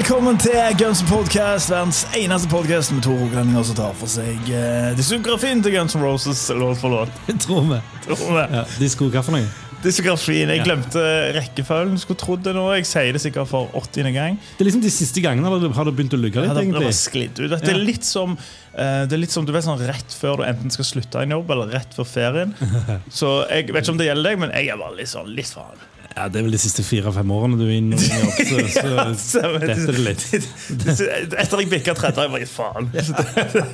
Velkommen til Guns Podcast, verdens eneste podcast med to rogalendinger som tar for seg eh, diskografien til Guns N' Roses låt for låt. Tror vi. Tror vi. Ja, for noe? Diskografien. Jeg glemte rekkefølgen. Skulle trodd det nå. Jeg sier det sikkert for 80. gang. Det er liksom de siste gangene har det- begynt å lugge litt, Ja, det egentlig. sklidd ut. Det er Ja. litt som eh, Det er litt som du vet sånn rett før du enten skal slutte en jobb, eller rett før ferien. Så jeg vet ikke om det gjelder deg, men jeg er bare litt sånn litt faen. Ja, Det er vel de siste fire-fem årene du er inne i jobb, så, så detter det litt. Etter jeg bikka 30, jeg bare faen.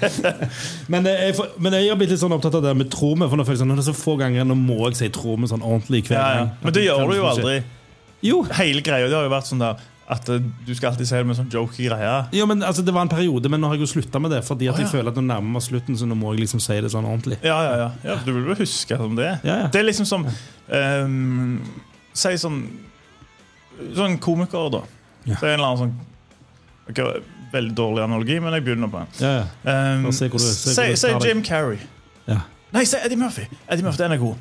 Men, eh, jeg, men jeg har blitt litt sånn opptatt av det med tro med. For nå føler jeg sånn, nå er det så få ganger Nå må jeg si tro med sånn ordentlig hver Ja, ja. Men det gjør du jo aldri. Jo, Hele greia det har jo vært sånn der at eh, du skal alltid si det med sånn joke-greier. Ja, men altså, Det var en periode, men nå har jeg jo slutta med det. Fordi at oh, ja. jeg føler at nå nærmer meg slutten, så nå må jeg liksom si det sånn ordentlig. Ja, ja, ja. ja du vil jo huske som det. Ja, ja. Det er liksom som ehm, Si sånn Sånn komiker, da. Ja. Så en eller annen sånn okay, Veldig dårlig analogi, men jeg begynner på den. Ja, ja. Um, se du- se si. Jim Carrey. Ja. Nei, si Eddie Murphy. Eddie Murphy, Den er god.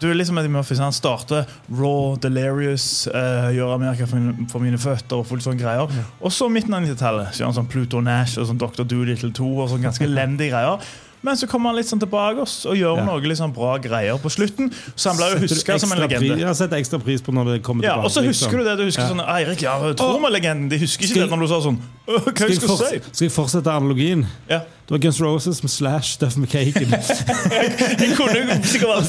Du er liksom Eddie Murphy, så Han starter raw, delirious, uh, gjør Amerika for mine, for mine føtter og fullt sånne greier. Og så midten av 90-tallet så gjør han sånn Pluto Nash og sånn Dr. Doolittle 2 og sånn ganske elendige greier. Men så kommer han litt sånn tilbake oss og gjør Ja. noe sånn bra greier på slutten. Så han blir jo huska som en ekstra pri- legende. Jeg har sett ekstra pris på når det kommer Ja, tilbake. Og så husker liksom. du det. Du husker Ja. sånn Eirik, ja, Troma-legenden. De husker ikke Skal- det når du sa sånn Hva Skal jeg jeg, si? skal jeg fortsette analogien? Ja. Det var Guns Roses med Slash, Duff McKagan. Jeg kunne jo sikkert vært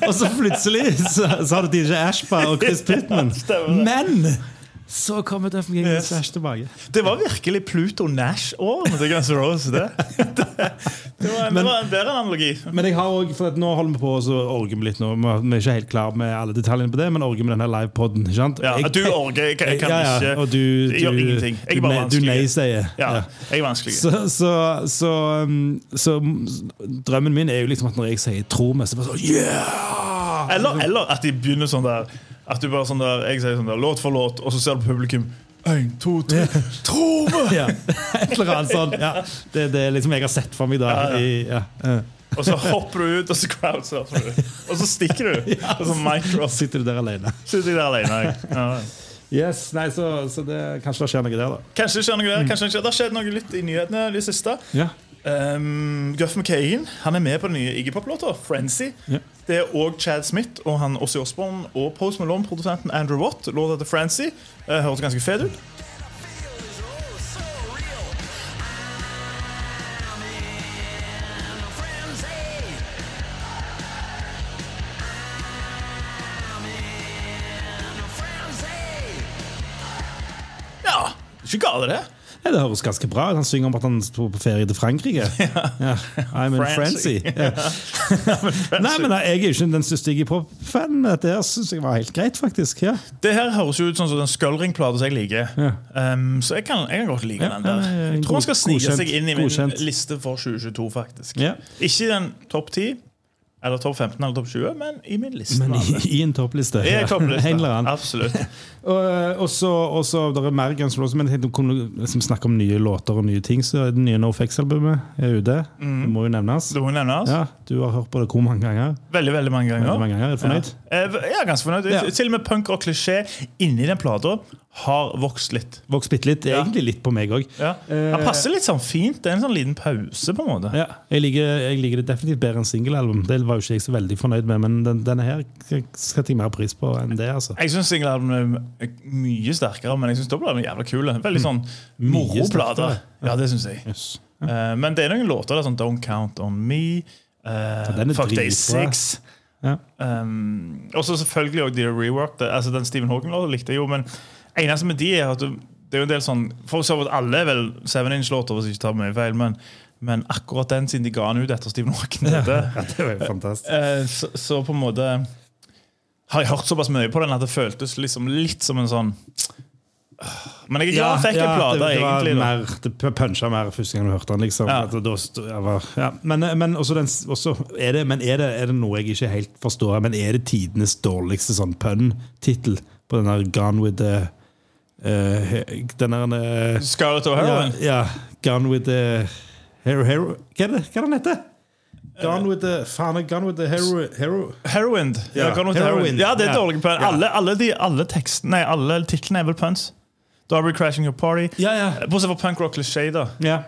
det. og så plutselig så, så har du DJ Ashba og Chris Pittman. Men så kommer Duff McKagan Yes. Slash tilbake. Det var virkelig Pluto Nash-årene til Guns N' Roses. Det. Det, det, var en, Men- det var en bedre analogi. Men jeg har også, for at nå holder vi på å orge med litt nå. Vi er ikke helt klar med alle detaljene på det, men orger med denne livepoden. Ja, Jeg- du orger, jeg, kan- jeg kan ja, ja, ikke Og du, Jeg gjør ingenting. Jeg er bare vanskelig. du nei-sier. Ja, Ja. jeg er vanskelig. Så, så, så, um, så drømmen min er jo liksom at når jeg sier 'tro meg', så bare sånn Yeah! Eller, eller at de begynner sånn der At du bare sånn der Jeg sier sånn der låt for låt, og så ser du på publikum. Én, to, tre. Tro meg! Ja, et eller annet sånn. Ja, det, det er liksom jeg har sett for meg da. Ja, ja. I, ja. Og så hopper du ut, og så crowdsurfer du. Og så stikker du. Og så micro. Sitter du der alene. Sitter der alene. jeg. Ja. Yes, nei, så, så det, Kanskje det skjer noe der, da. Kanskje det skjer noe der. Kanskje det, skjer. det har skjedd noe litt i nyhetene det siste. Ja. Um, Guff McKagan han er med på den nye Iggy Pop-låta, 'Frenzy'. Yeah. Det er òg Chad Smith og han Ossie Osborne og Post Malone-produsenten Andrew Watt. Låta til 'Frenzy'. Uh, Høres ganske fet ut. Ja, ikke gale det. Ja, det høres ganske bra ut. Han synger om at han sto på ferie til Frankrike. Ja. I'm in Francy. frenzy. Ja. Nei, men Jeg er jo ikke den største Iggy Pop-fanen, men dette her syns jeg var helt greit, faktisk. Ja. Det her høres jo ut sånn som den Skullring-plata som jeg liker. Ja. Um, så jeg kan, jeg kan godt like Ja, den der. ja, ja, Jeg tror han skal snike seg inn i min godkjent. liste for 2022, faktisk. Ja. Ikke i den topp 10, eller topp 15 eller topp 20, men i min liste. Men i, i en toppliste. I en toppliste. Annen. Absolutt. Og, og så, det er mer Guns Roses, men jeg kunne liksom snakke om nye låter og nye ting. Så det nye NoFX-albumet er ute. Det må jo nevnes. Det må nevnes. Ja, Du har hørt på det hvor mange ganger? Veldig veldig mange ganger. Veldig mange ganger, er du fornøyd? Ja. Eh, Jeg er ganske fornøyd. Ja. Til og med punk og klisjé inni den plata har vokst litt. Vokst bitte litt. Ja. Egentlig litt på meg òg. Ja. Den passer litt sånn fint. Det er en sånn liten pause, på en måte. Ja, jeg liker, jeg liker det definitivt bedre enn singelalbum. Det var jo ikke jeg så veldig fornøyd med, men den, denne her setter jeg mer pris på enn det. altså. Jeg syns singelalbum er mye sterkere, men jeg syns dobbeltalbum er jævla kule. Veldig sånn Mye moroplate. Ja, det syns jeg. Yes. Eh, men det er noen låter der, sånn Don't Count On Me, uh, Fuck Day. Six. Ja. Um, og så selvfølgelig også The Rework. Det, altså Den Stephen Hawking-låta likte jeg jo, men eneste med de er at du, det er jo en del sånn For så vidt alle er vel Seven Inch-låter, hvis jeg ikke tar mye feil, men, men akkurat den, siden de ga den ut etter Stephen Hawking Ja, det var jo fantastisk. eh, så, så på en måte har jeg hørt såpass mye på den at det føltes liksom litt som en sånn Men jeg er glad jeg fikk en plate, det, det egentlig. mer, det puncha mer første gang du hørte den. liksom Ja. Da var, ja. Men, men, også den, også er, det, men er, det, er det noe jeg ikke helt forstår? Men er det tidenes dårligste sånn pun-tittel på den der Gone with the eh, he- Den der eh, Scarlett ja, O'Hara. ja, Gone with the hero, hero. Hva er det hva er den heter? Gone with the Faen, Gone with the hero, hero. Heroin. Ja, Ja, Gone with Heroin. Ja, det er Ja. dårlige puns Alle, alle, de, alle tekstene Nei, alle titlene er vel puns. Darby Crashing Your Party. Ja, ja. Bortsett fra Punk Rock Cliché, da. ja.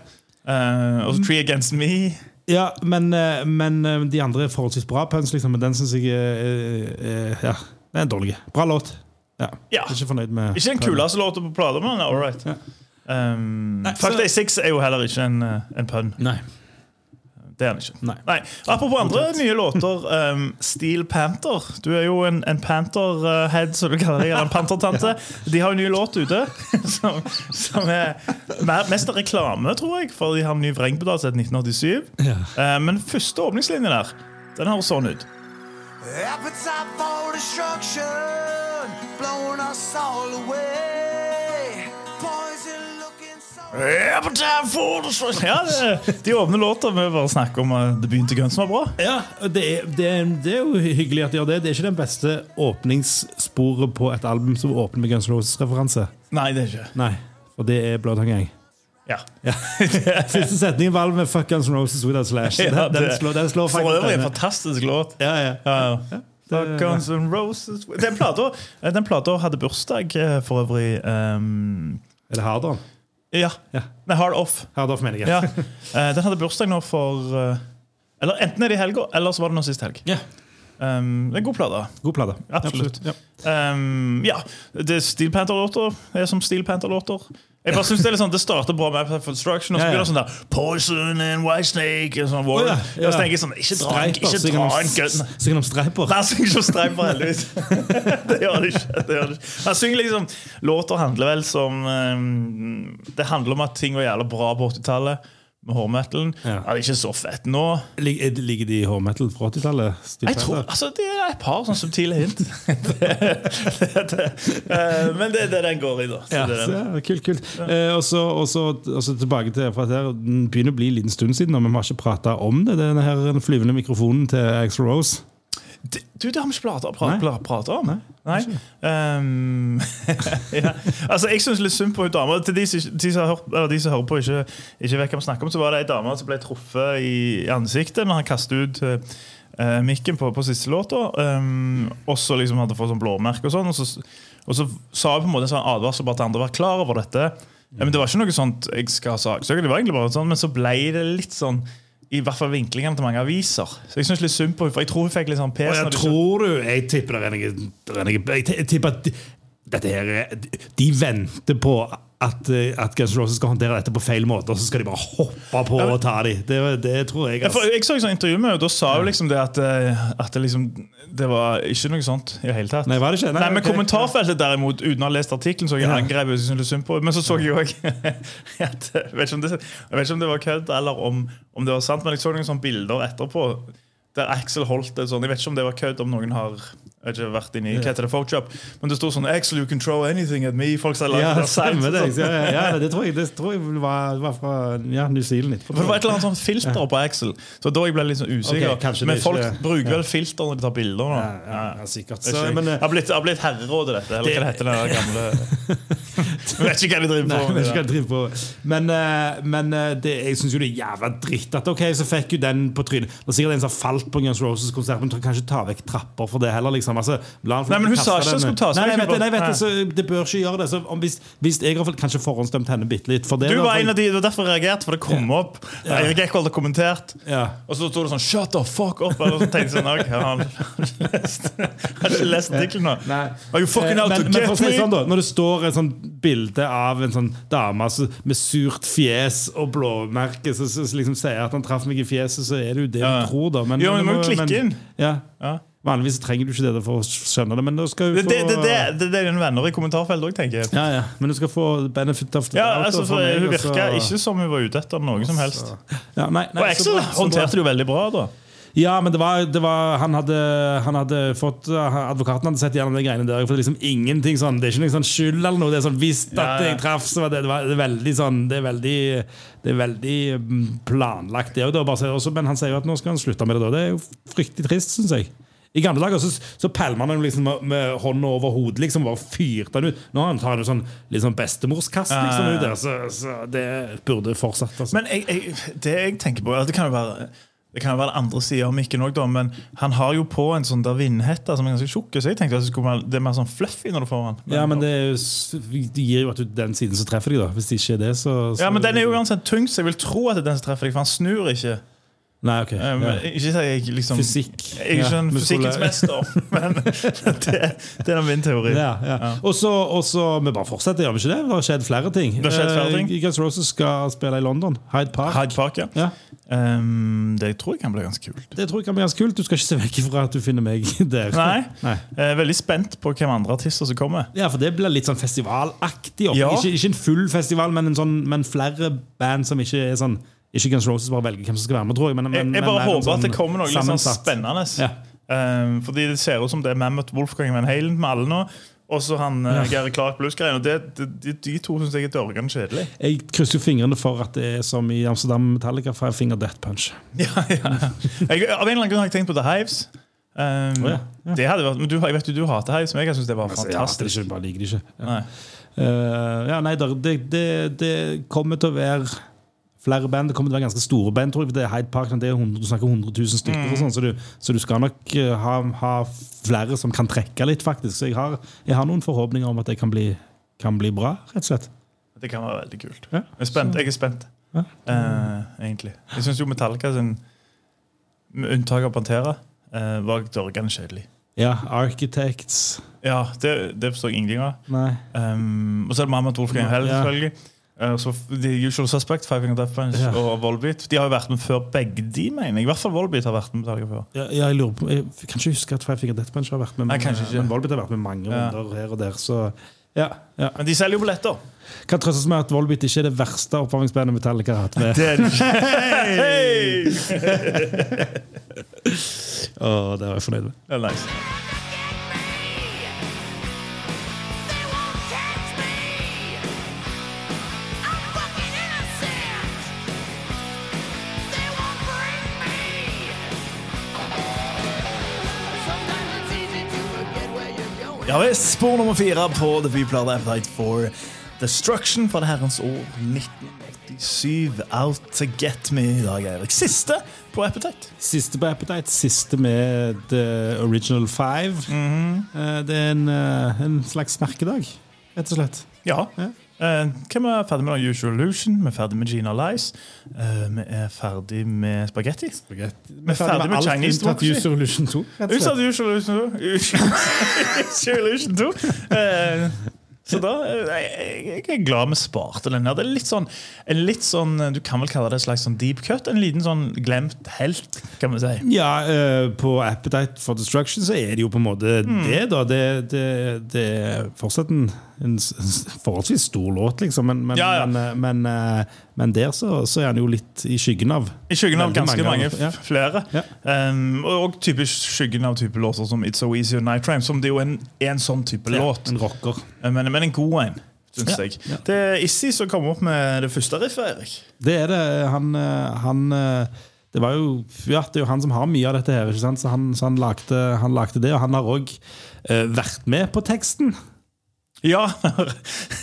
Uh, og Tree Against Me. Ja, men, eh, men eh, de andre er forholdsvis bra puns, liksom. Men den syns jeg er, er, Ja, den er dårlig. Bra låt. Ja. Ja. Ikke fornøyd med Ikke den kuleste låta på plata, men all right. Ja. Um, Nei, Fuck Day Six er jo heller ikke en, eh, en pun. Nei. Det er han ikke. Nei. Apropos andre nye låter. Um, Steel Panther. Du er jo en, en Panther-head, som du kaller deg. En Panther-tante. De har jo en ny låt ute som, som er mer, mest reklame, tror jeg, for de har en ny vrengpedal siden 1987. Ja. Um, men første åpningslinje der, den høres sånn ut. Appetite for destruction, blowing us all away. Poison looking so. Appetite for destruction. Ja, det, De åpner låta med å bare snakke om at det begynte Guns som var bra. Ja, det er, det, er, det er jo hyggelig at de gjør det. Det er ikke den beste åpningssporet på et album som åpner med Guns N' Roses-referanse. Nei, det er ikke. Nei, for det er Gang. Ja. Ja. Setning i albumet med Fuck Guns N' Roses Without Slash. Ja, den, den, slår, den slår For øvrig en fantastisk låt. Ja, ja. Ja, ja. Guns N' Roses Den plata, den plata hadde bursdag eh, for øvrig um, Er det Hardon? Ja. Ja. Nei, Hard Off. Hardon mener jeg. Ja. Eh, den hadde bursdag nå for eh, Eller enten er det i helga, eller så var det nå sist helg. Ja. Um, det er en god plate. God plate. Absolutt. Ja. Um, ja, det Steel Panther-låter er som Steel Panther-låter. Jeg bare synes Det er litt sånn, det starter bra med Appetite for Destruction, og så begynner det sånn der Poison and White Snake og sånn, oh, ja, Og ja. så tenker jeg sånn Ikke dra, en- ikke dra en gun. Synger om streiper. Nei, han synger ikke om streiper, heldigvis. det gjør han ikke. Det gjør ikke. Han synger liksom Låter handler vel som um, Det handler om at ting var jævla bra på 80-tallet. Med hårmetalen. Ja. Ja. Det er ikke så fett nå. Er Ligger de i hårmetal fra 80-tallet? Jeg tror, altså, Det er et par sånn subtile hint. det, det, det, eh, men det er det den går i, da. Så Ja, det så, ja, kult, kult. Eh, og, så, og, så, tilbake til for her, Den begynner å bli en liten stund siden, og vi har ikke prata om det. Denne her den flyvende mikrofonen til Axel Rose. Det- Du, det har vi ikke prata pra, Nei. pra, pratet om. Nei. Ehm, ja. Altså, Jeg syns litt synd på hun dama. Til de, de, som hørt, de som hører på, ikke, ikke vet hva vi snakker om, så var det ei dame som ble truffet i, ansiktet når han kastet ut uh, mikken på, på siste låta. Um, og så liksom hadde fått sånn blåmerke og sånn. Og så, og så sa hun på en måte en sånn advarsel bare til andre var klar over dette. Ja, men Det var ikke noe sånt jeg skal ha saksøke, det var egentlig bare sånn, men så ble det litt sånn i hvert fall vinklingene til mange aviser. Så jeg synes litt synd på henne, for jeg tror hun fikk litt sånn pes. Jeg tror du Jeg tipper det er noe, Jeg tipper at dette her er- De venter på at, eh, at Guns N' Roses skal håndtere dette på feil måte, og så skal de bare hoppe på og ta dem. Det, det tror jeg. Altså. jeg så et sånn intervju med henne, da sa hun liksom det at, eh, at det, liksom, det var ikke noe sånt i det hele tatt. Nei, var det ikke? Nei, Nei, men okay. kommentarfeltet derimot, uten å ha lest artikkelen, så jeg angrep henne. synd på. Men så så jeg òg at Jeg vet ikke det, jeg vet ikke om det var kødd eller om, om det var sant, men jeg så noen sånne bilder etterpå der Axel holdt det sånn. Jeg vet ikke om det var kødd, om noen har jeg har ikke, vært inne i hva heter det, Photoshop. Men det sto sånn 'Axel, you can throw anything at me'. Folk sa Ja, stemmer det. Ja, ja, ja, det tror jeg, det tror jeg var, var fra ja, New Zealand. etterpå. For det var et eller annet sånt filter på Axel. Så da jeg ble litt sånn usikker. Okay, men folk ikke- bruker vel filter når de tar bilder. nå. Ja, ja, sikkert. Så, men, jeg. eh, Det har blitt, blitt herreråd i dette. Eller hva det heter det gamle Jeg vet ikke hva de driver Nei, på med. jeg driver på. Men, eh, men eh, det, jeg syns jo det er jævla dritt at ok, så fikk jo den på trynet. Det er sikkert en som har falt på Guns Roses-konsert, men kanskje ta vekk trapper for det heller. liksom altså, la Nei, men hun sa ikke den- hun skulle ta Nei, nei, vet, nei, vet Nei. det, så det bør ikke gjøre det. Så om, hvis, hvis jeg har kanskje forhåndsdømt henne bitte litt for det Du var for- en av de, Det var derfor jeg reagerte, for det kom opp. Eirik Eckvold hadde kommentert. Ja. Og så sto det sånn 'shut the fuck up'. Eller så tenkte jeg sånn, okay, han har ikke lest artikkelen nå? Are you fucking Eh, out men, to get me? sånn da Når det står et sånt bilde av en sånn dame så, med surt fjes og blåmerke så, så liksom sier at han traff meg i fjeset, så er det jo det Ja. du tror, da. Men, Jo, men du må jo klikke inn. Ja. Ja. Vanligvis trenger du ikke det for å skjønne det, men du skal du det, få det, det, det, det er dine venner i kommentarfeltet òg, tenker jeg. ja, ja. Men du skal få benefit of the Ja, out. altså, for Hun virka så- ikke som hun var ute etter noe som helst. ja, nei, nei, Og bra. håndterte det jo veldig bra, da. Ja, men det var, det var han, hadde, han hadde fått Advokaten hadde sett gjennom de greiene der. For det er liksom ingenting sånn Det er ikke noe sånn skyld eller noe. Det er sånn Hvis Ja, ja. jeg traff, så var det, det, var, det veldig sånn Det er veldig, det er veldig mm, planlagt, det òg. Men han sier jo at nå skal han slutte med det. da Det er jo fryktelig trist, syns jeg. I gamle dager så, så pælma man liksom med, med hånda over hodet liksom, bare fyrte den ut. Nå han tar han jo sånn, sånn bestemorskast liksom, ut der, så, så det burde fortsatt. Altså. Men jeg, jeg, det jeg tenker på Det kan jo være det kan jo være andre sider av mikken òg, men han har jo på en sånn der vindhette som er ganske tjukk. Så jeg tenkte at være, det er mer sånn fluffy når du får den. Ja, men det, det gir jo at du den siden som treffer deg, da. Hvis det ikke er det, så, så Ja, men den er jo uansett tung, så jeg vil tro at det er den som treffer deg, for han snur ikke. Nei, ok. Um, Ja. Ikke si jeg liksom Fysikk. Jeg er ikke Ja, en fysikkens mester, men det, det er min teori. Ja, ja. Og så Vi bare fortsetter, gjør vi ikke det? Det har skjedd flere ting. Det har skjedd flere ting. Uh, Guns Roses skal spille i London. Hyde Park. Hyde Park, ja. Ja. Um, det tror jeg kan bli ganske kult. Det tror jeg kan bli ganske kult. Du skal ikke se vekk fra at du finner meg der. Nei. Nei. Jeg er veldig spent på hvem andre artister som kommer. Ja, for det blir litt sånn festivalaktig. Ja. Ikke, ikke en full festival, men, en sånn, men flere band som ikke er sånn Ikke Guns Roses bare velger hvem som skal være med, tror jeg. Men, Jeg, men, jeg men bare håper at det sånn kommer noe litt sånn spennende. Ja. Um, fordi det ser ut som det er Mammoth Wolfgang Van Halen med alle nå. Og så han uh, Gary Clark Blues-greiene. Og det, det, de, de to syns jeg er dørgende kjedelig. Jeg krysser jo fingrene for at det er som i Amsterdam Metallica Five Finger Death Punch. Ja, ja. Jeg, av en eller annen grunn har jeg tenkt på The Hives. Um, oh, ja. Ja. Det hadde vært, men du, jeg vet jo du hater Hives, men jeg syns det var Altså, hater det er fantastisk. ikke, bare liker det ikke. Ja. Nei. Uh, ja, nei, det, det, det kommer til å være flere band. Det kommer til å være ganske store band. tror jeg, det er Hyde Park, det er 100, Du snakker 100 000 stykker, Mm. og sånn, så, du, så du skal nok eh, ha, ha flere som kan trekke litt, faktisk. Så jeg har, jeg har noen forhåpninger om at det kan bli, kan bli bra, rett og slett. Det kan være veldig kult. Ja. Jeg er spent. Jeg er spent. Ja. Eh, egentlig. Jeg syns jo Metallica sin, med unntak av Pantera, uh, var dørgende kjedelig. Ja, Architects Ja, det, det forstår jeg ingenting av. Um, og så er det Mammoth Wolfgang Hell, Ja. Uh, så The Usual Suspect, Five Finger Death Punch Ja. og Volbeat. De har jo vært med før begge de, mener jeg. I hvert fall Volbeat har vært med Metallica før. Ja, jeg lurer på Jeg kan ikke huske at Five Finger Death Punch har vært med, Nei, men, men Volbeat har vært med mange Ja. runder her og der. Så ja, ja. Men de selger jo billetter. Kan trøstes med at Volbeat ikke er det verste oppvarmingsbandet Metallica har hatt med. Det er oh, det var jeg fornøyd med. Det er nice. Ja visst, spor nummer fire på debutplata Appetite for Destruction fra det herrens år 1987. Out to get me i dag, Eirik. Siste på Appetite. Siste på Appetite, siste med The Original Five. Eh, Det er en, eh, en slags merkedag, rett og slett. Ja. Ja. Eh, hvem er ferdig med Usual Illusion? Vi er ferdig med Gina Lies. Uh, vi er ferdig med Spagetti. Vi er ferdig med Chinese unntatt Democracy. User Illusion 2. rett og Utsatt slett. Usual Illusion 2. Usual Illusion 2. Eh, så da eh, jeg, jeg er glad vi sparte den her. Det er litt sånn, en litt sånn Du kan vel kalle det en slags sånn deep cut? En liten sånn glemt helt, kan vi si. Ja, eh, på Appetite for Destruction så er det jo på en måte Mm. det, da. Det, det, det er fortsatt en, en forholdsvis stor låt, liksom. Men, men, Ja, ja. men, eh, men, men der så, så er han jo litt i skyggen av. I skyggen av ganske mange, mange, ja. flere. Ja. Um, og, og typisk skyggen av type låter som It's So Easy og Night Train, som det jo er en, er en sånn type låt. En rocker. Eh, Men, men en god en, Synes Ja, jeg. ja. Det er Issi som kom opp med det første riffet, Erik. Det er det. Han, eh, han eh, det, var jo, ja, det er jo han som har mye av dette her, så han, så han, lagde, han lagde det. Og han har òg vært med på teksten. Ja,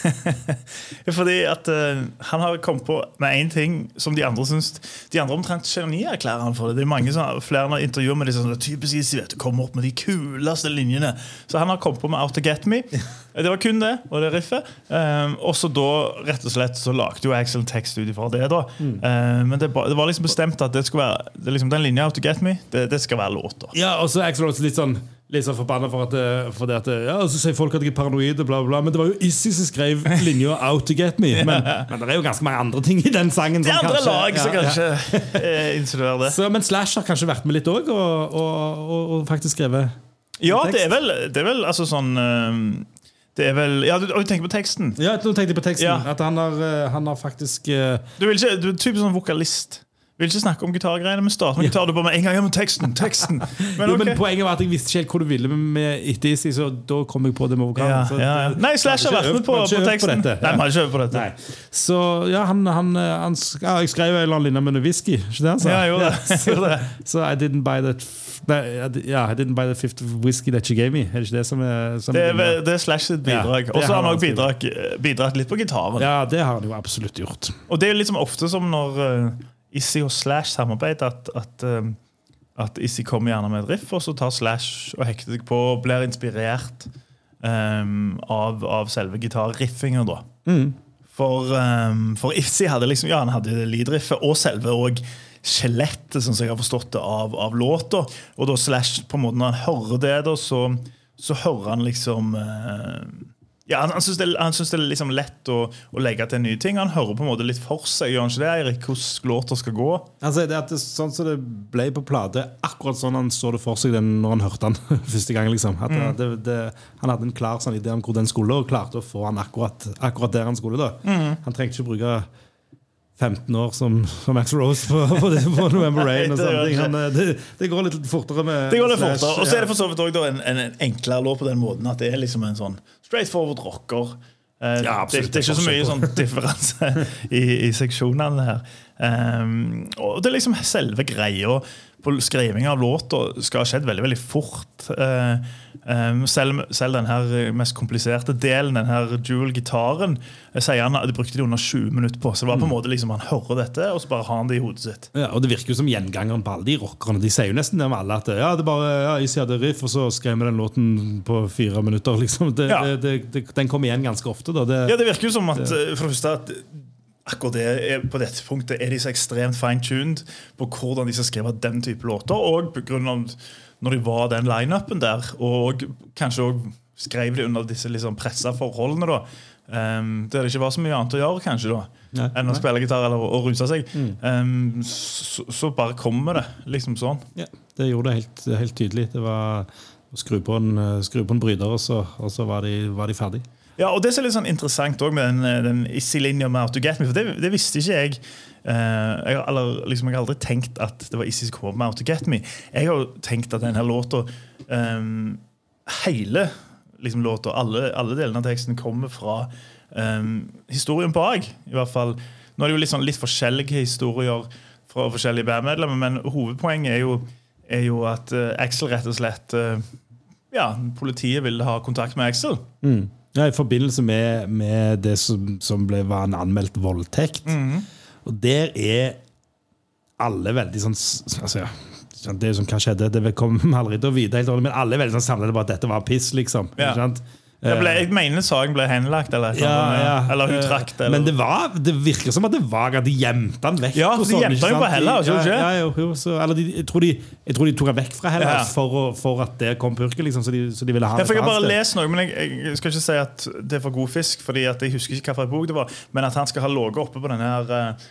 fordi at uh, han har kommet på med én ting som de andre syns De andre omtrent genierklærer han for det. Det er mange sånne, flere når intervjuer med de sånn, typisk de vet kommer opp med de kuleste linjene. Så han har kommet på med Out to Get Me. Det var kun det, og det riffet. Um, og så da, rett og slett, så lagde jo Axel en tekst ut ifra det. da Eh, Men det, det var liksom bestemt at det skulle være det liksom, den linja Out to Get Me, det, det skal være låta. Ja, og så Axel også litt sånn Litt sånn forbanna for at, det- for at Ja, så sier folk at jeg er paranoid, bla, bla. Men det var jo Issy som skrev linja 'Out to get me'. Men, men det er jo ganske mange andre ting i den sangen. Det er andre kanskje- lag som ja, ja. kanskje eh, det. Så, men Slash har kanskje vært med litt òg, og, og, og, og faktisk skrevet Ja, det er vel, det er vel altså sånn Det er vel Ja, du, du tenker på teksten. Ja, nå tenkte jeg på teksten. At han har, eh, han har faktisk eh, Du, vil ikke, du er typisk sånn vokalist. Vil ikke snakke om gitargreiene. Vi starter med gitar. Du bare med en gang ja, men teksten, teksten. Men, Jo, ok. men Poenget var at jeg visste ikke helt hvor du ville med, etter Easy, så da kom jeg på det med vokalen. ja, ja, ja. Nei, Slash har vært med på, på teksten. På Nei, man har ikke øvd på dette. Nei. Så ja, han, han, han ja, Jeg skrev en eller annen linje med noe whisky. Ikke det han sa? Ja, jeg gjorde det. Jeg gjorde det. Så I didn't buy that nei, I I didn't buy the fifth whiskey that you gave me. Er det ikke det som er som Det er, det er Slash sitt bidrag. Ja, Og så har han òg bidratt litt på gitaren. Ja, det har han jo absolutt gjort. Og det er jo liksom ofte som når uh, Issy og Slash samarbeider, at, at, um, at Issy kommer gjerne med et riff, og så tar Slash og hekter seg på og blir inspirert um, av, av selve gitarriffinga, da. For, um, for Issy hadde liksom Ja, han hadde lead-riffet og selve og skjelettet, sånn som jeg har forstått det, av, av låta. Og da Slash, på en måte når han hører det, da, så, så hører han liksom eh, ja, Han, han syns det, han synes det er liksom lett å, å legge til nye ting. Han hører på en måte litt for seg. Gjør han ikke det, Eirik? Hvordan låter skal gå? Altså, det at det, sånn som det ble på plate, akkurat sånn han så det for seg den, når han hørte den første gang. liksom at Mm. det, det, Han hadde en klar sånn idé om hvor den skulle, og klarte å få han akkurat, akkurat der han skulle. da Mm. Han trengte ikke å bruke 15 år som, som Max Rose på, på, på November Rain. og sånne ting. Han, eh, det, det går litt fortere med Det går litt Slash, fortere. Og så er det for så vidt også en, en, en enklere låt på den måten at det er liksom en sånn straightforward rocker. Eh, Ja, absolutt. det, det er ikke så mye sånn differanse i, i seksjonene her. Um, og det er liksom selve greia på skriving av låta skal ha skjedd veldig veldig fort. Eh, um, selv, selv den her mest kompliserte delen, den her dual-gitaren, eh, sier han at de brukte de under 20 minutter på. Så det var på en måte liksom han hører dette, og så bare har han det i hodet sitt. Ja, og Det virker jo som gjengangeren på alle de rockerne. De sier jo nesten det om alle at ja, det bare, ja, Easy hadde riff, og så skrev vi den låten på fire minutter. liksom det, Ja. det, det, Den kommer igjen ganske ofte. da det, Ja, Det virker jo som at eh, for det første at akkurat det på dette punktet er de så ekstremt fine-tuned på hvordan de skal skrive den type låter. Og på grunn av når de var den lineupen der, og kanskje også skrev de under disse liksom pressa forholdene. da um, Der det ikke var så mye annet å gjøre kanskje da Nei, enn å nei. spille gitar eller å, ruse seg. Um, så, så bare kommer det. liksom sånn. Ja, det gjorde det helt, helt tydelig. Det var å skru på en, skru på en bryter, og så, og så var, de, var de ferdig. Ja, og Det som er litt sånn interessant også med den, den Issy-linja med Out to Get Me, for det, det visste ikke jeg. Uh, jeg, har, liksom, jeg har aldri tenkt at det var Issy som kom opp med Out to Get Me. Jeg har jo tenkt at denne låta um, Hele liksom, låta, alle, alle delene av teksten, kommer fra um, historien bak. I hvert fall. Nå er det jo litt, sånn, litt forskjellige historier fra forskjellige bandmedlemmer, men hovedpoenget er jo, er jo at uh, Axel rett og slett uh, Ja, politiet ville ha kontakt med Axel. Ja, I forbindelse med, med det som, som ble, var en anmeldt voldtekt. Og der er alle veldig sånn altså, ja, Det sånn, Hva skjedde? Det kommer vi aldri til å vite, helt, men alle er veldig sånn samlet på at dette var piss. liksom Ja. Ikke sant? Jeg, ble, Eh, jeg mener saken ble henlagt, eller, ja, ja. eller hun Eh, trakk det. Men det, var, det virker som at det var at de gjemte den vekk. Ja, for de gjemte han på? Hellas, ikke ja, jo, jo, så, eller de, jeg, tror de, jeg tror de tok den vekk fra Hellas for, for at det kom purke. Liksom, så, de, så de ville ha Ja, for jeg har bare lese lest noe, men jeg, jeg skal ikke si at det er for god fisk. Fordi jeg husker ikke hvilken bok det var Men at han skal ha ligget oppe på denne her eh,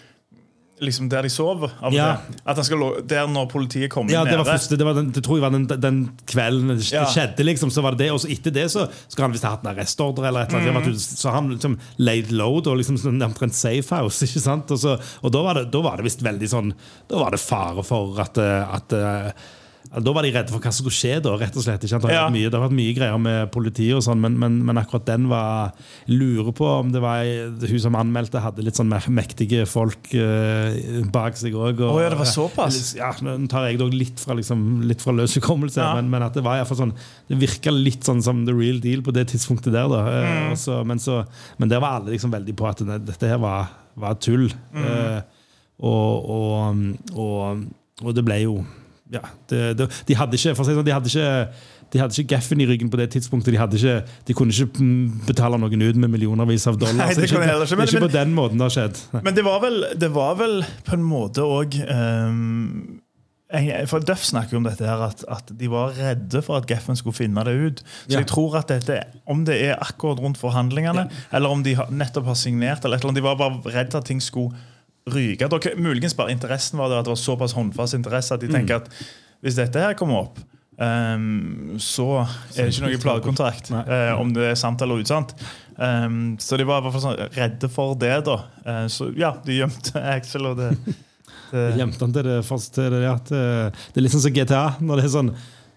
Liksom der de sover. Av Ja. At han skal Der når politiet kommer Ja, det var første, det, var den, det tror jeg var den, den kvelden det Ja. skjedde. liksom, så var det det, Og så etter det så skal han visst ha hatt en arrestordre. eller et eller annet, annet, Så han liksom laid load og liksom sånn omtrent safe house. ikke sant? Og, så, og da var det, da var det visst veldig sånn Da var det fare for at, eh, at eh, da var de redde for hva som skulle skje. da, rett og slett. Ikke? Det, har vært mye, det har vært mye greier med politiet, og sånn, men, men, men akkurat den var Lurer på om det var hun som anmeldte, hadde litt sånn mektige folk uh, bak seg òg. Å ja, det var såpass? Ja, Nå tar jeg det litt fra, liksom, litt fra løs hukommelse, Ja. men, men at det var i hvert fall sånn Det virka litt sånn som the real deal på det tidspunktet der. da Mm. og så- men, så, men der var alle liksom veldig på at dette her var, var tull. Eh, og, og, og, og det ble jo ja, det, det, De hadde ikke for å si sånn, de hadde ikke de hadde ikke gaffen i ryggen på det tidspunktet. De, ikke, de kunne ikke betale noen ut med millionervis av dollar. Nei, det ikke, det er men- ikke på den måten det har skjedd. Men det var vel, det var vel på en måte òg For Duff snakker jo om dette her at, at de var redde for at Geffen skulle finne det ut. Så Ja. jeg tror at dette, om det er akkurat rundt forhandlingene, eller om de nettopp har signert, eller et eller annet, de var bare redd at ting skulle ryke. Dere, muligens bare interessen var det at det var såpass håndfast interesse at de tenker at hvis dette her kommer opp um, så er det ikke noe platekontrakt Nei. eh, om det er sant eller usant. Um, så de var i hvert fall sånn redde for det, da. Uh, så ja, de gjemte Axel, og det Det, Gjemte han til det til det ja, eh, Det er litt sånn som GTA, når det er sånn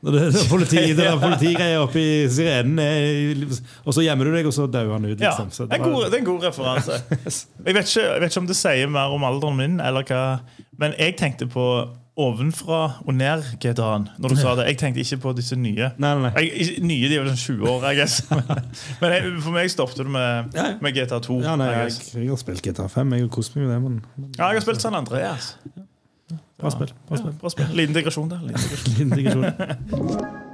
når det er politi, det der oppi sirenen, er, og så gjemmer du deg, og så dauer han ut. ja, Liksom. Ja, det er god, det er en god referanse. Jeg vet, ikke, jeg vet ikke om det sier mer om alderen min, eller hva men jeg tenkte på ovenfra og ned GTA-en når du sa det. Jeg tenkte ikke på disse nye. Nei, nei. Jeg, nye de er vel sånn 20 år, jeg guess. Men jeg, for meg stoppet det med, Ja, ja. med GTA 2. Ja, nei, jeg, jeg har spilt GTA 5, jeg har kost meg med det, men men ja, jeg har spilt San Andreas. Bra spill. Bra spill. bra spill. Liten digresjon der. Liten digresjon.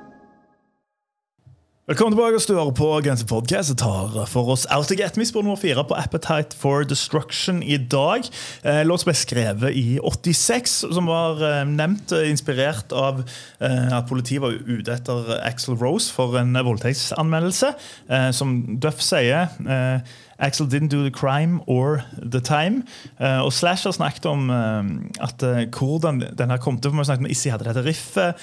Velkommen tilbake Du hører på Grense Podcast. Jeg tar for oss Out to Get Me, spor nummer fire på Appetite for Destruction i dag. Eh, Låt som ble skrevet i 86, som var eh, nevnt eh, inspirert av eh, at politiet var ute etter Axel Rose for en eh, voldtektsanmeldelse. Eh, som Duff sier eh, Axel didn't do the crime or the time. Uh, og Slash har snakket om uh, at uh, hvordan den her kom til. For vi snakket om Issi hadde dette riffet,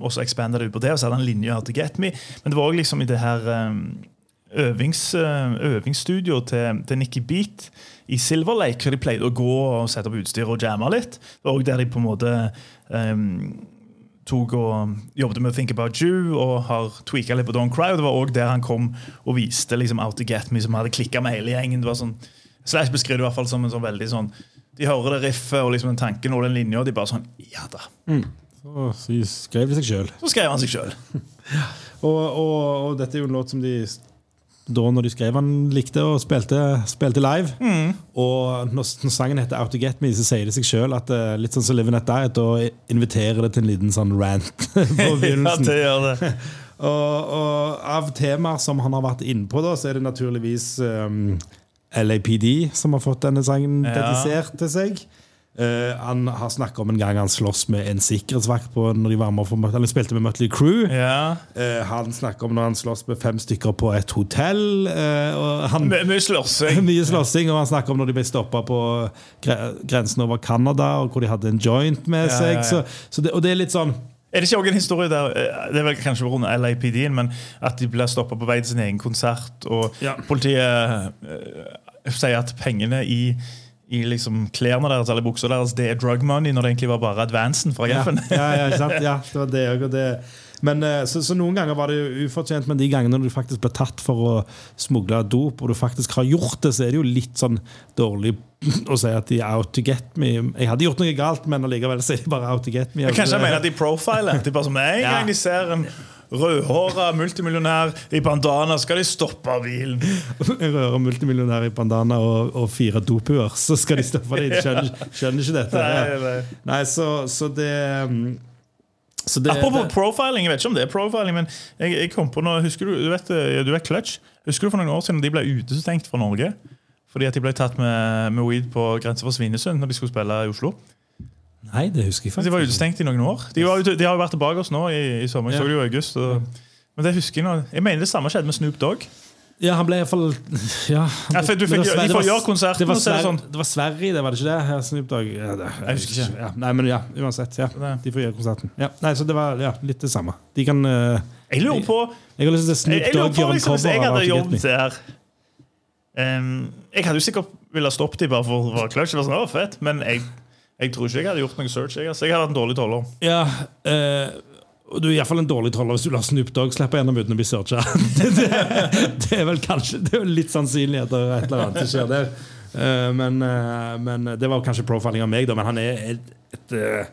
og så expanda det ut på det, og så hadde han linje til Get Me. Men det var òg liksom i det her um, øvings, eh, øvingsstudio til, til Nikki Beat i Silver Lake, hvor de pleide å gå og sette opp utstyr og jamme litt. Òg der de på en måte eh, tok og jobbet med Think About You og har tweaka litt på Don't Cry. og Det var òg der han kom og viste liksom Out to Get Me, som hadde klikka med hele gjengen. Det var sånn, Slash beskriver det i hvert fall som en sånn veldig sånn De hører det riffet og liksom den tanken og den linja, og de bare sånn Ja da. Så, så skrev de seg sjøl. Så skrev han seg sjøl. Og, og, og dette er jo en låt som de da når de skrev han likte og spilte, spilte live. Mm. Og når, når sangen heter Out to Get Me, så sier det seg sjøl at uh, litt sånn som Live At Diet, da inviterer det til en liten sånn rant på Ja, begynnelsen. det gjør det. Og, og av temaer som han har vært innpå, da, så er det naturligvis um, LAPD som har fått denne sangen Ja. dedisert til seg. Eh, han har snakka om en gang han sloss med en sikkerhetsvakt på når de var med for, Han spilte med Mötley Crew. Ja. Uh, han snakker om når han slåss med fem stykker på et hotell. Uh, han, Mye slåssing. mye slåssing, og han snakker om når de ble stoppa på gre grensen over Canada, og hvor de hadde en joint med Ja, seg. ja. Så, så det, og det er litt sånn Er det ikke også en historie der Det er vel kanskje på LAPD-en, men at de blir stoppa på vei til sin egen konsert, og politiet sier at pengene i i liksom klærne deres eller buksa deres Det er drug money, når det egentlig var bare advansen fra Geffen. ja, ja, ja, ja, det var det. Og det men, eh, så, så noen ganger var det jo ufortjent, men de gangene du faktisk ble tatt for å smugle dop, og du faktisk har gjort det, så er det jo litt sånn dårlig å si at de er out to get me. Jeg hadde gjort noe galt, men allikevel så er de bare out to get me. Kanskje jeg mener at de profiler. De bare som En gang de ser en rødhåra multimillionær i bandana, skal de stoppe bilen. Rødhåra multimillionær i bandana og, og fire dopuer, så skal de stoppe det. De skjønner, skjønner ikke dette. Nei, nei. Nei, så, så det mm, så det, Apropos det, profiling, jeg vet ikke om det er profiling, men jeg, jeg kom på noe, husker Du du vet, eh, du vet Clutch? Husker du for noen år siden de ble utestengt fra Norge? Fordi at de ble tatt med, med weed på grensa for Svinesund når de skulle spille i Oslo. Nei, det husker jeg faktisk. De var utestengt i noen år. De, var, de har jo vært tilbake hos nå i, i sommer. Jeg så det jo i august. Og, men det husker jeg nå. Jeg mener det samme skjedde med Snoop Dogg. Ja, han ble iallfall ja, Ja, fikk, de får gjøre konserten, det var, er det sånn det var Sverige, det var det ikke det? Ja, Snoop Dogg. Ja, det, Jeg husker ikke. Ja. Nei, men ja, uansett. Ja. De får gjøre konserten. Ja. Nei, så det var ja, litt det samme. De kan uh, Jeg lurer på Jeg har lyst til Jeg, Snoop Dogg på gjøre en liksom, Hvis jeg hadde jobbet der em, Jeg hadde jo sikkert ville stoppet dem bare for å være clutch. Sånn, fett. Men jeg, jeg tror ikke jeg hadde gjort noe search. Jeg, altså. jeg hadde hatt en dårlig toller. Ja, eh, du er iallfall en dårlig troller hvis du lar Snoop Dogg slippe gjennom uten å bli searcha. det, det er vel kanskje Det er litt sannsynlig at det er et eller annet som skjer der. Eh, men, eh, men det var kanskje profiling av meg, da. Men han er et, et, eh,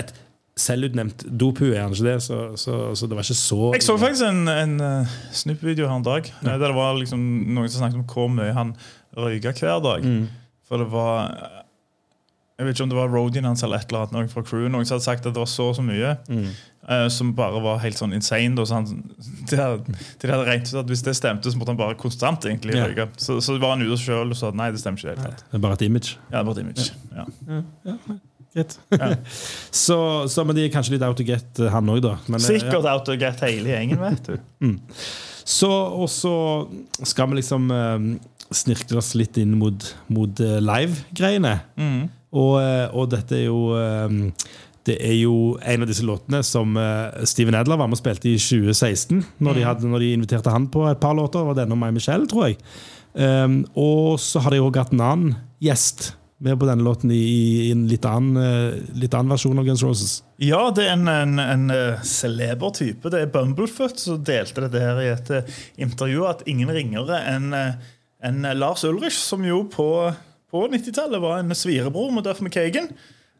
et selvutnevnt dopu, er han ikke det? Så, så, så det var ikke så Jeg så faktisk en, en uh, Snoop-video her en dag ja. der det var liksom noen som snakket om hvor mye han røyka hver dag. Mm. For det var Jeg vet ikke om det var roadien hans eller et eller annet noen fra crew Noen som hadde sagt at det var så og så mye. Mm. uh, som bare var helt sånn insane. Da, så han, de, hadde, de hadde regnet ut at hvis det stemte, så måtte han bare konstant egentlig Ja. røyke. Så, så var han ute sjøl og sa at nei, det stemmer ikke. det. Det er bare et image. Ja, det var et image. Ja. ja. Ja. så, så, men de er kanskje litt out to get, eh, han òg, da. Men, eh, ja. Sikkert out to get hele gjengen, vet du. Så, og så skal vi liksom eh, snirkle oss litt inn mot, mot uh, live-greiene. Mm. Og, eh, og dette er jo eh, Det er jo en av disse låtene som eh, Steven Adler var med og spilte i 2016. Når, de, hadde, når de inviterte han på et par låter. Var denne og My Michelle, tror jeg. Um, og så har de òg hatt en annen gjest med på denne låten i, i en litt annen, litt annen versjon av Guns Roses. Ja, det er en, en, en celeber type. Det er Bumblefoot som delte det der i et intervju. At ingen ringere enn en Lars Ulrich, som jo på, på 90-tallet var en svirebror med Duff McKagan.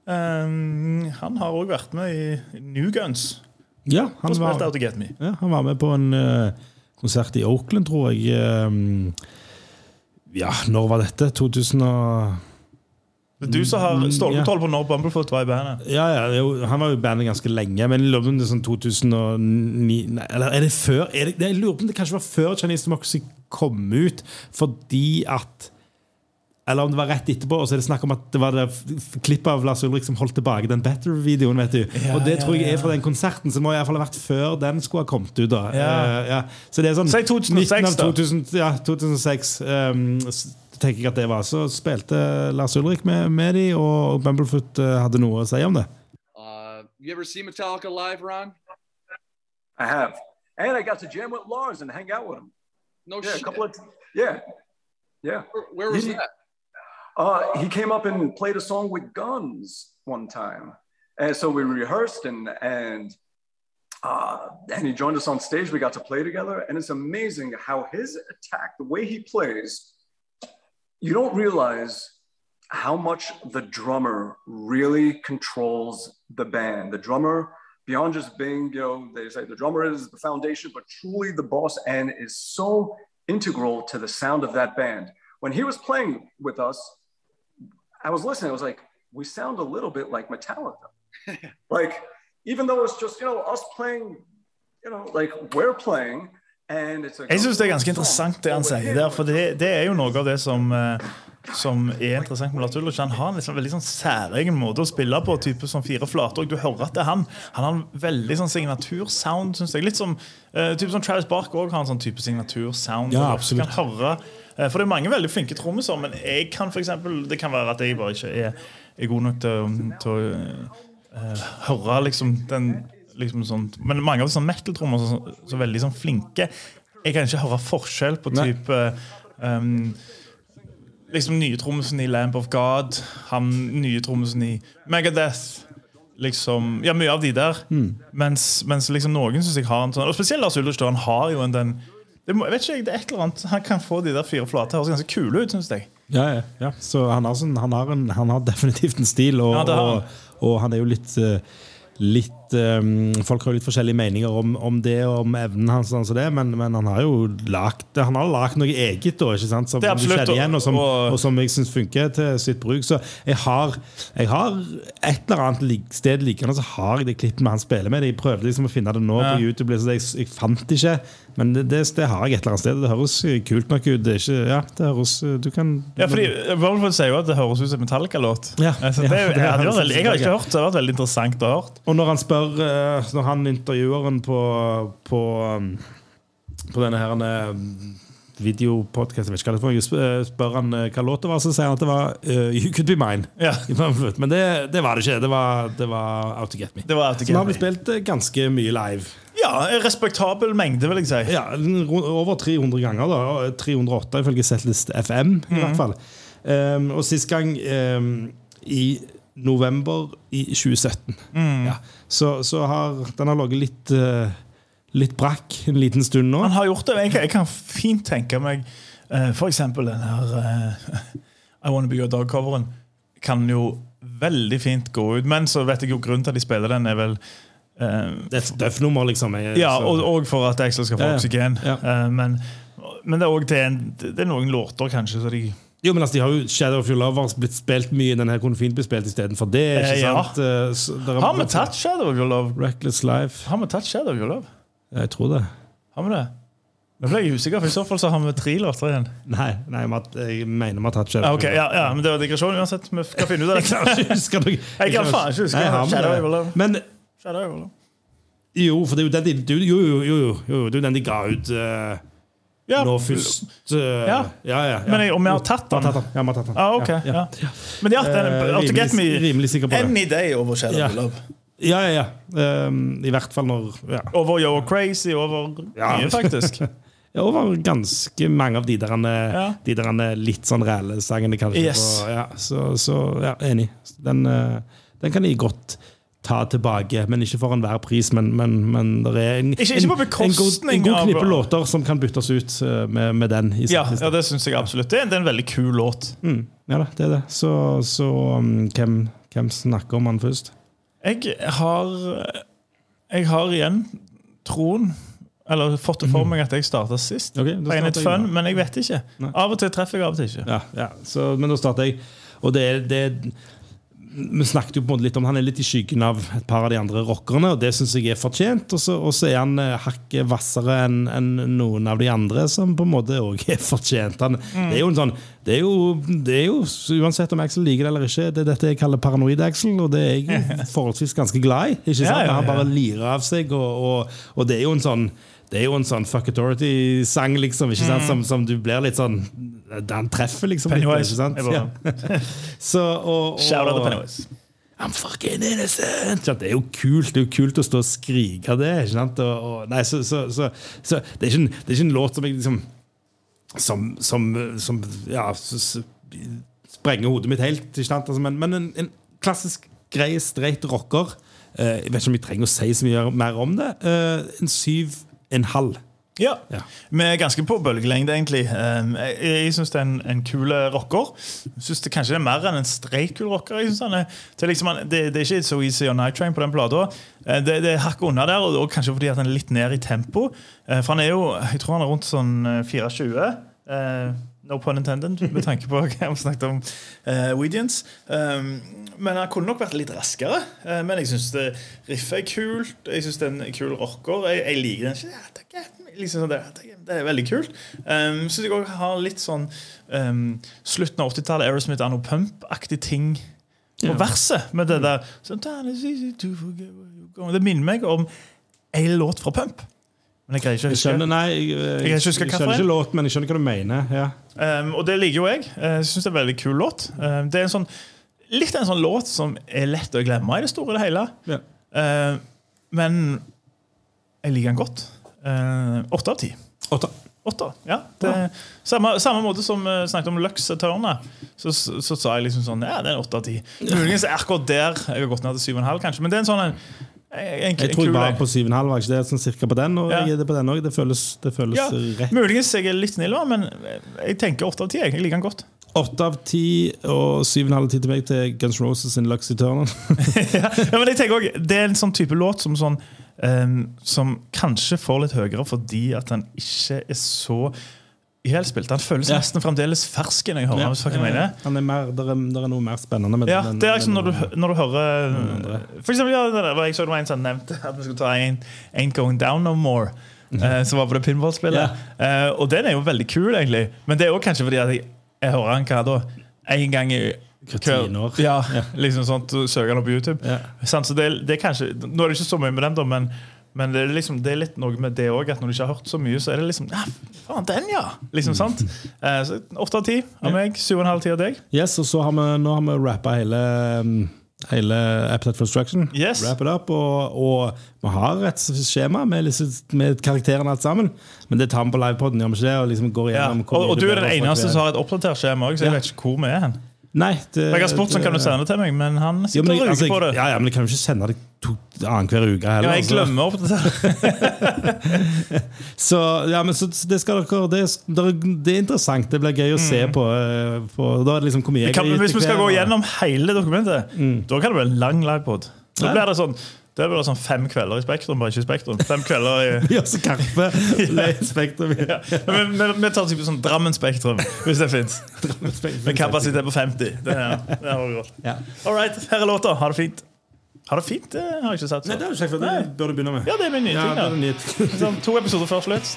Um, han har òg vært med i New Guns. Ja, Han var, ja, han var med på en uh, konsert i Oakland, tror jeg. Um, ja, når var dette? 2000 og... Det er du som har Mm, stålkontroll på når Bumblefoot var i bandet. Ja, ja, Han var jo i bandet ganske lenge, men om det er sånn 2009 nei, Eller er det før? Er det, jeg lurer på om det kanskje var før Chinese Democracy kom ut, fordi at Eller om det var rett etterpå, og så er det snakk om at det var det klippet av Lars Ulrik som holdt tilbake den Better-videoen. vet du Ja, Og det ja, tror jeg er fra den konserten, så må i hvert fall ha vært før den skulle ha kommet ut. da Ja. Uh, ja. Så det er sånn Si 2006 19 da. 2000, Ja, 2006. Um, tenker jeg at det var Så spilte Lars Ulrik med, med de, og Bumblefoot eh, hadde noe å si om det. Uh, you ever see Metallica live, Ron? I have. And I got to jam with Lars and hang out with him. No Yeah, a shit. couple of yeah. Yeah. Where, where was He- that? Uh, he came up and played a song with guns one time. And so we rehearsed and and uh, and he joined us on stage. We got to play together, and it's amazing how his attack, the way he plays, you don't realize how much the drummer really controls the band. The drummer, beyond just being, you know, they say the drummer is the foundation, but truly the boss and is so integral to the sound of that band. When he was playing with us, I was listening, I was like, we sound a little bit like Metallica. like, even though it's just, you know, us playing, you know, like we're playing, and it's a Jeg syns det er ganske interessant det han sier der, for det, det er jo noe av det som, eh, som er interessant med Lars Ulrich. Han har en liksom veldig sånn særegen måte å spille på, type som fire flater. Og du hører at det er han. Han har en veldig sånn signatursound, syns jeg. Litt som uh, type som Travis Bark òg har en sånn type signatursound. Ja, absolutt. du. Kan høre, for det er mange veldig flinke trommiser, men jeg kan for eksempel, det kan være at jeg bare ikke er, er god nok til, til å uh, høre liksom den liksom sånt. Men mange av sånn metal-trommer er så, så veldig sånn flinke. Jeg kan ikke høre forskjell på type um, Liksom nye trommisen i Lamp of God, han nye trommisen i Megadeth. Liksom, ja, mye av de der. Mens, mens liksom noen syns jeg har en sånn Og spesielt Lars Ulrich, han har jo en den det, må, vet ikke, jeg, det er et eller annet Han kan få de der fire flate høres ganske kule ut, syns jeg. Ja, ja, ja. Så han har, sånn, han, har en, han har definitivt en stil, og, Ja, og, og han er jo litt eh, Eh, folk har litt forskjellige meninger om, om det og om evnen hans, som det, men, men han har jo lagt, han har lagt noe eget da, som du kjenner igjen, og som, og- som jeg syns funker til sitt bruk. Så jeg har, jeg har et eller annet sted liggende, så har jeg det klippet med han spiller med. Jeg prøvde liksom å finne det nå Ja. på YouTube, så jeg, jeg fant det ikke. Men det, det, det har jeg et eller annet sted. Det høres kult nok ut. Det er ikke, ja, det høres, du kan Ja, fordi Bumblefoot sier jo at det høres ut som en Metallica-låt. Ja, Altså, ja, jeg, veldig- jeg har ikke hørt det. Det har vært veldig interessant å høre. Og når han spør eh, Når han intervjueren på På, um, på denne her noe, sp- eh, spør han eh, hva låta var, så sier han at det var uh, You Could Be Mine. Ja. Men det, det var det ikke. Det var, det var Out To Get Me. Det var Out to Så nå har vi spilt eh, ganske mye live. Ja, en respektabel mengde, vil jeg si. Ja, Over 300 ganger. da 308 ifølge Setlist FM, i hvert fall. Um, og sist gang um, i november i 2017. Ja. Så, så har den har ligget litt uh, Litt brakk en liten stund nå. Han har gjort det. Jeg, jeg kan fint tenke meg uh, for eksempel den her uh, I Wanna Be Your Dog-coveren. Kan jo veldig fint gå ut. Men så vet jeg jo grunnen til at de spiller den, er vel uh, Det er et døff-nummer, liksom. Jeg- Ja, og, og for at Axel skal få oksygen. Ja. Eh, men, men det er det, det er noen låter, kanskje, så de Jo, men altså, De har jo Shadow of Your Love blitt spilt mye. Den her kunne fint blitt spilt istedenfor det. ikke Eh, ja. sant? Eh, Har vi tatt Shadow of Your Love? Reckless Life? Har vi tatt Shadow of Your Love? Ja, Jeg tror det. Har vi det? Nå ble jeg usikker, for i så fall så har vi tre låter igjen. Nei, nei jeg mener vi har tatt Shadow of Your ja, ja, men det var digresjon uansett. Vi skal finne ut av Jeg kan ikke huske noe. Jeg kan faen ikke huske Nei, Shadow det? of Your Love. Men Shadow of Your Love. jo, for det er jo den de, du, jo, jo, jo, jo, det er jo den de ga ut eh, Ja. nå først. uh, Ja. ja, ja, ja. Men jeg, om vi har tatt den? Ja, vi har tatt den. Ah, ok, ja. Men ja, den, er uh, to me rimelig, rimelig sikker på det. any day over Shadow Ja. Love. Ja, ja, ja. Um, I hvert fall når ja. Over Yo Crazy, over Ja. mye, faktisk. over ganske mange av de der, Ja. de der litt sånn reelle sangene, kanskje. Yes. Og, ja, så, så ja, enig. Den, uh, den kan jeg godt ta tilbake, men ikke for enhver pris. Men, men, men det er en, Ikke- ikke en, en god, en god knippe låter som kan byttes ut eh, med, med den. I Ja, ja, det syns jeg absolutt. Det er, det er en veldig kul låt. Mm, ja det er det. Så, så um, hvem, hvem snakker om han først? Jeg har Jeg har igjen troen Eller fått det for meg at jeg starta sist. Okay, er starter jeg fun, men jeg vet ikke. Nei. Av og til treffer jeg, av og til ikke. Ja, ja. Så, men da starter jeg. Og det, er- det er- Vi snakket jo på en måte litt om Han er litt i skyggen av et par av de andre rockerne, og det syns jeg er fortjent. Og så, er han eh, hakket hvassere enn en noen av de andre, som på en måte òg er fortjent. Han, Det er jo en sånn det er, jo, det er jo, Uansett om Axel liker det eller ikke, det er dette jeg kaller paranoid Axel, og det er jeg forholdsvis ganske glad i. Ikke sant? Ja, ja, Han bare lirer av seg, og, og, og det er jo en sånn det er jo en sånn fuck authority-sang, liksom, sant? Som, som du blir litt sånn Han treffer liksom litt, ikke sant? Ja. Så, og, og, Shout out to Pennywise. I'm fucking innocent! Ja, Det er jo kult Det er jo kult å stå og skrike det. Ikke sant? Og, og, nei, så, så, så, så det, er en, det er ikke en låt som jeg liksom Som, som, som ja, sprenger hodet mitt helt. Ikke sant? Altså, men men en, en klassisk grei, streit rocker. Uh, jeg vet ikke om jeg trenger å si så mye mer om det. Uh, en syv en halv. Ja. Ja. Vi er ganske på bølgelengde, egentlig. Um, Jeg, jeg syns det er en, en kul rocker. Jeg synes det kanskje det er mer enn en streit kul rocker. Jeg synes han er, det, er liksom, det, det er ikke So Easy og Night Train på den plata. Eh, Det, det er hakket unna der, og, kanskje fordi at han er litt ned i tempo. Eh, For han er jo, jeg tror han er rundt sånn eh, 24. No pun intended, med tanke på hva vi snakket om uh, Weedians. Um, men han kunne nok vært litt raskere. Uh, men jeg syns riffet er kult. Jeg syns det er en kul rocker. Jeg, jeg liker den ikke. Ja, liksom sånn, det, det, det er veldig kult. Um, syns jeg òg har litt sånn um, slutten av 80-tallet, Aerosmith Anno Pump-aktig ting på verset. Med det der. Det minner meg om en låt fra Pump. Men jeg greier ikke å Jeg huske. skjønner, nei, jeg, jeg, jeg, ikke jeg skjønner ikke låt, men jeg skjønner hva du mener. Ja. Um, og det liker jo jeg. Uh, Jeg synes det er en veldig kul låt. Um, det er en sånn, litt en sånn låt som er lett å glemme i det store og det hele. Ja. Uh, men jeg liker den godt. Uh, Åtte av ti. Åtte. Ja. Det, samme, samme måte som vi snakket om Lux Eterna, så, så, så sa jeg liksom sånn Ja, det er en åtte av ti. Muligens akkurat der jeg har gått ned til syv og en halv, kanskje. Men det er en sånn en, en, Jeg tror jeg kul var på 7,5, var ikke det? Sånn cirka på den, og Ja. jeg er det på den òg. Det føles, det føles ja, rett. Muligens jeg er litt snill, men jeg tenker åtte av ti. Jeg, jeg liker den godt. Åtte av ti og 7,5 tid til meg til Guns Roses sin Lux Eternal. ja, men jeg tenker også, Det er en sånn type låt som, sånn, um, som kanskje får litt høyere fordi at den ikke er så ihjelspilt. Den føles Ja. nesten fremdeles fersk når jeg hører ja. hvis dere mener. Han er mer, der, er, der er noe mer spennende med Ja, den. det er liksom når du, når du hører. For eksempel, ja, det var jeg så det var en som nevnte at vi skulle ta en, Ain't Going Down No More. Uh, som var på det pinballspillet. Eh, og den er jo veldig kul, egentlig. Men det er også kanskje fordi at jeg, jeg hører han hva da? En gang i Hver tiende år. Ja, liksom sånt, søker han opp på YouTube. Yeah. Så det, det er kanskje, Nå er det ikke så mye med den, da, men, men det, er liksom, det er litt noe med det òg. At når du ikke har hørt så mye, så er det liksom ja, Faen, den, ja! Liksom, sant? Eh, Åtte av ti av meg. Syv og en halv ti av deg. Yes, og så har vi, nå har vi rappa hele um, Hele Appetite for Instruction. Yes. Wrap it up, og, og vi har et skjema med, liksom, med karakterene alt sammen. Men det tar vi på livepoden, gjør vi ikke det? Og liksom går Ja. igjennom hvor Og, og du er den eneste som har et oppdatert skjema òg, så jeg Ja. vet ikke hvor vi er hen. Nei, det, Jeg har spurt om kan du sende det til meg, men han Jo, sitter men, og ruger altså, på det. ja, ja, men jeg kan jo ikke sende det to annenhver uke heller. Ja, jeg altså. glemmer det Så, ja, men så, det, skal dere, det, det, er- er interessant. Det blir gøy å se på. eh, på da er det liksom hvor mye jeg Kan, hvis vi skal gå gjennom hele dokumentet, da kan det bli en lang livepod. Da blir det sånn da blir det sånn fem kvelder i Spektrum, bare ikke i Spektrum. Fem kvelder i Ja, så Karpe Spektrum. ja. Men vi, vi tar typen sånn Drammen Spektrum, hvis det fins. Med kapasitet på 50. Det, er- det har vi godt. Ja. All right, her er låta. Ha det fint. Ha det fint, det har jeg ikke sett. Nei, det har du sagt, for det bør du begynne med. Ja, det er min nye Ja, ting. det er. Sånn, to episoder før slutt.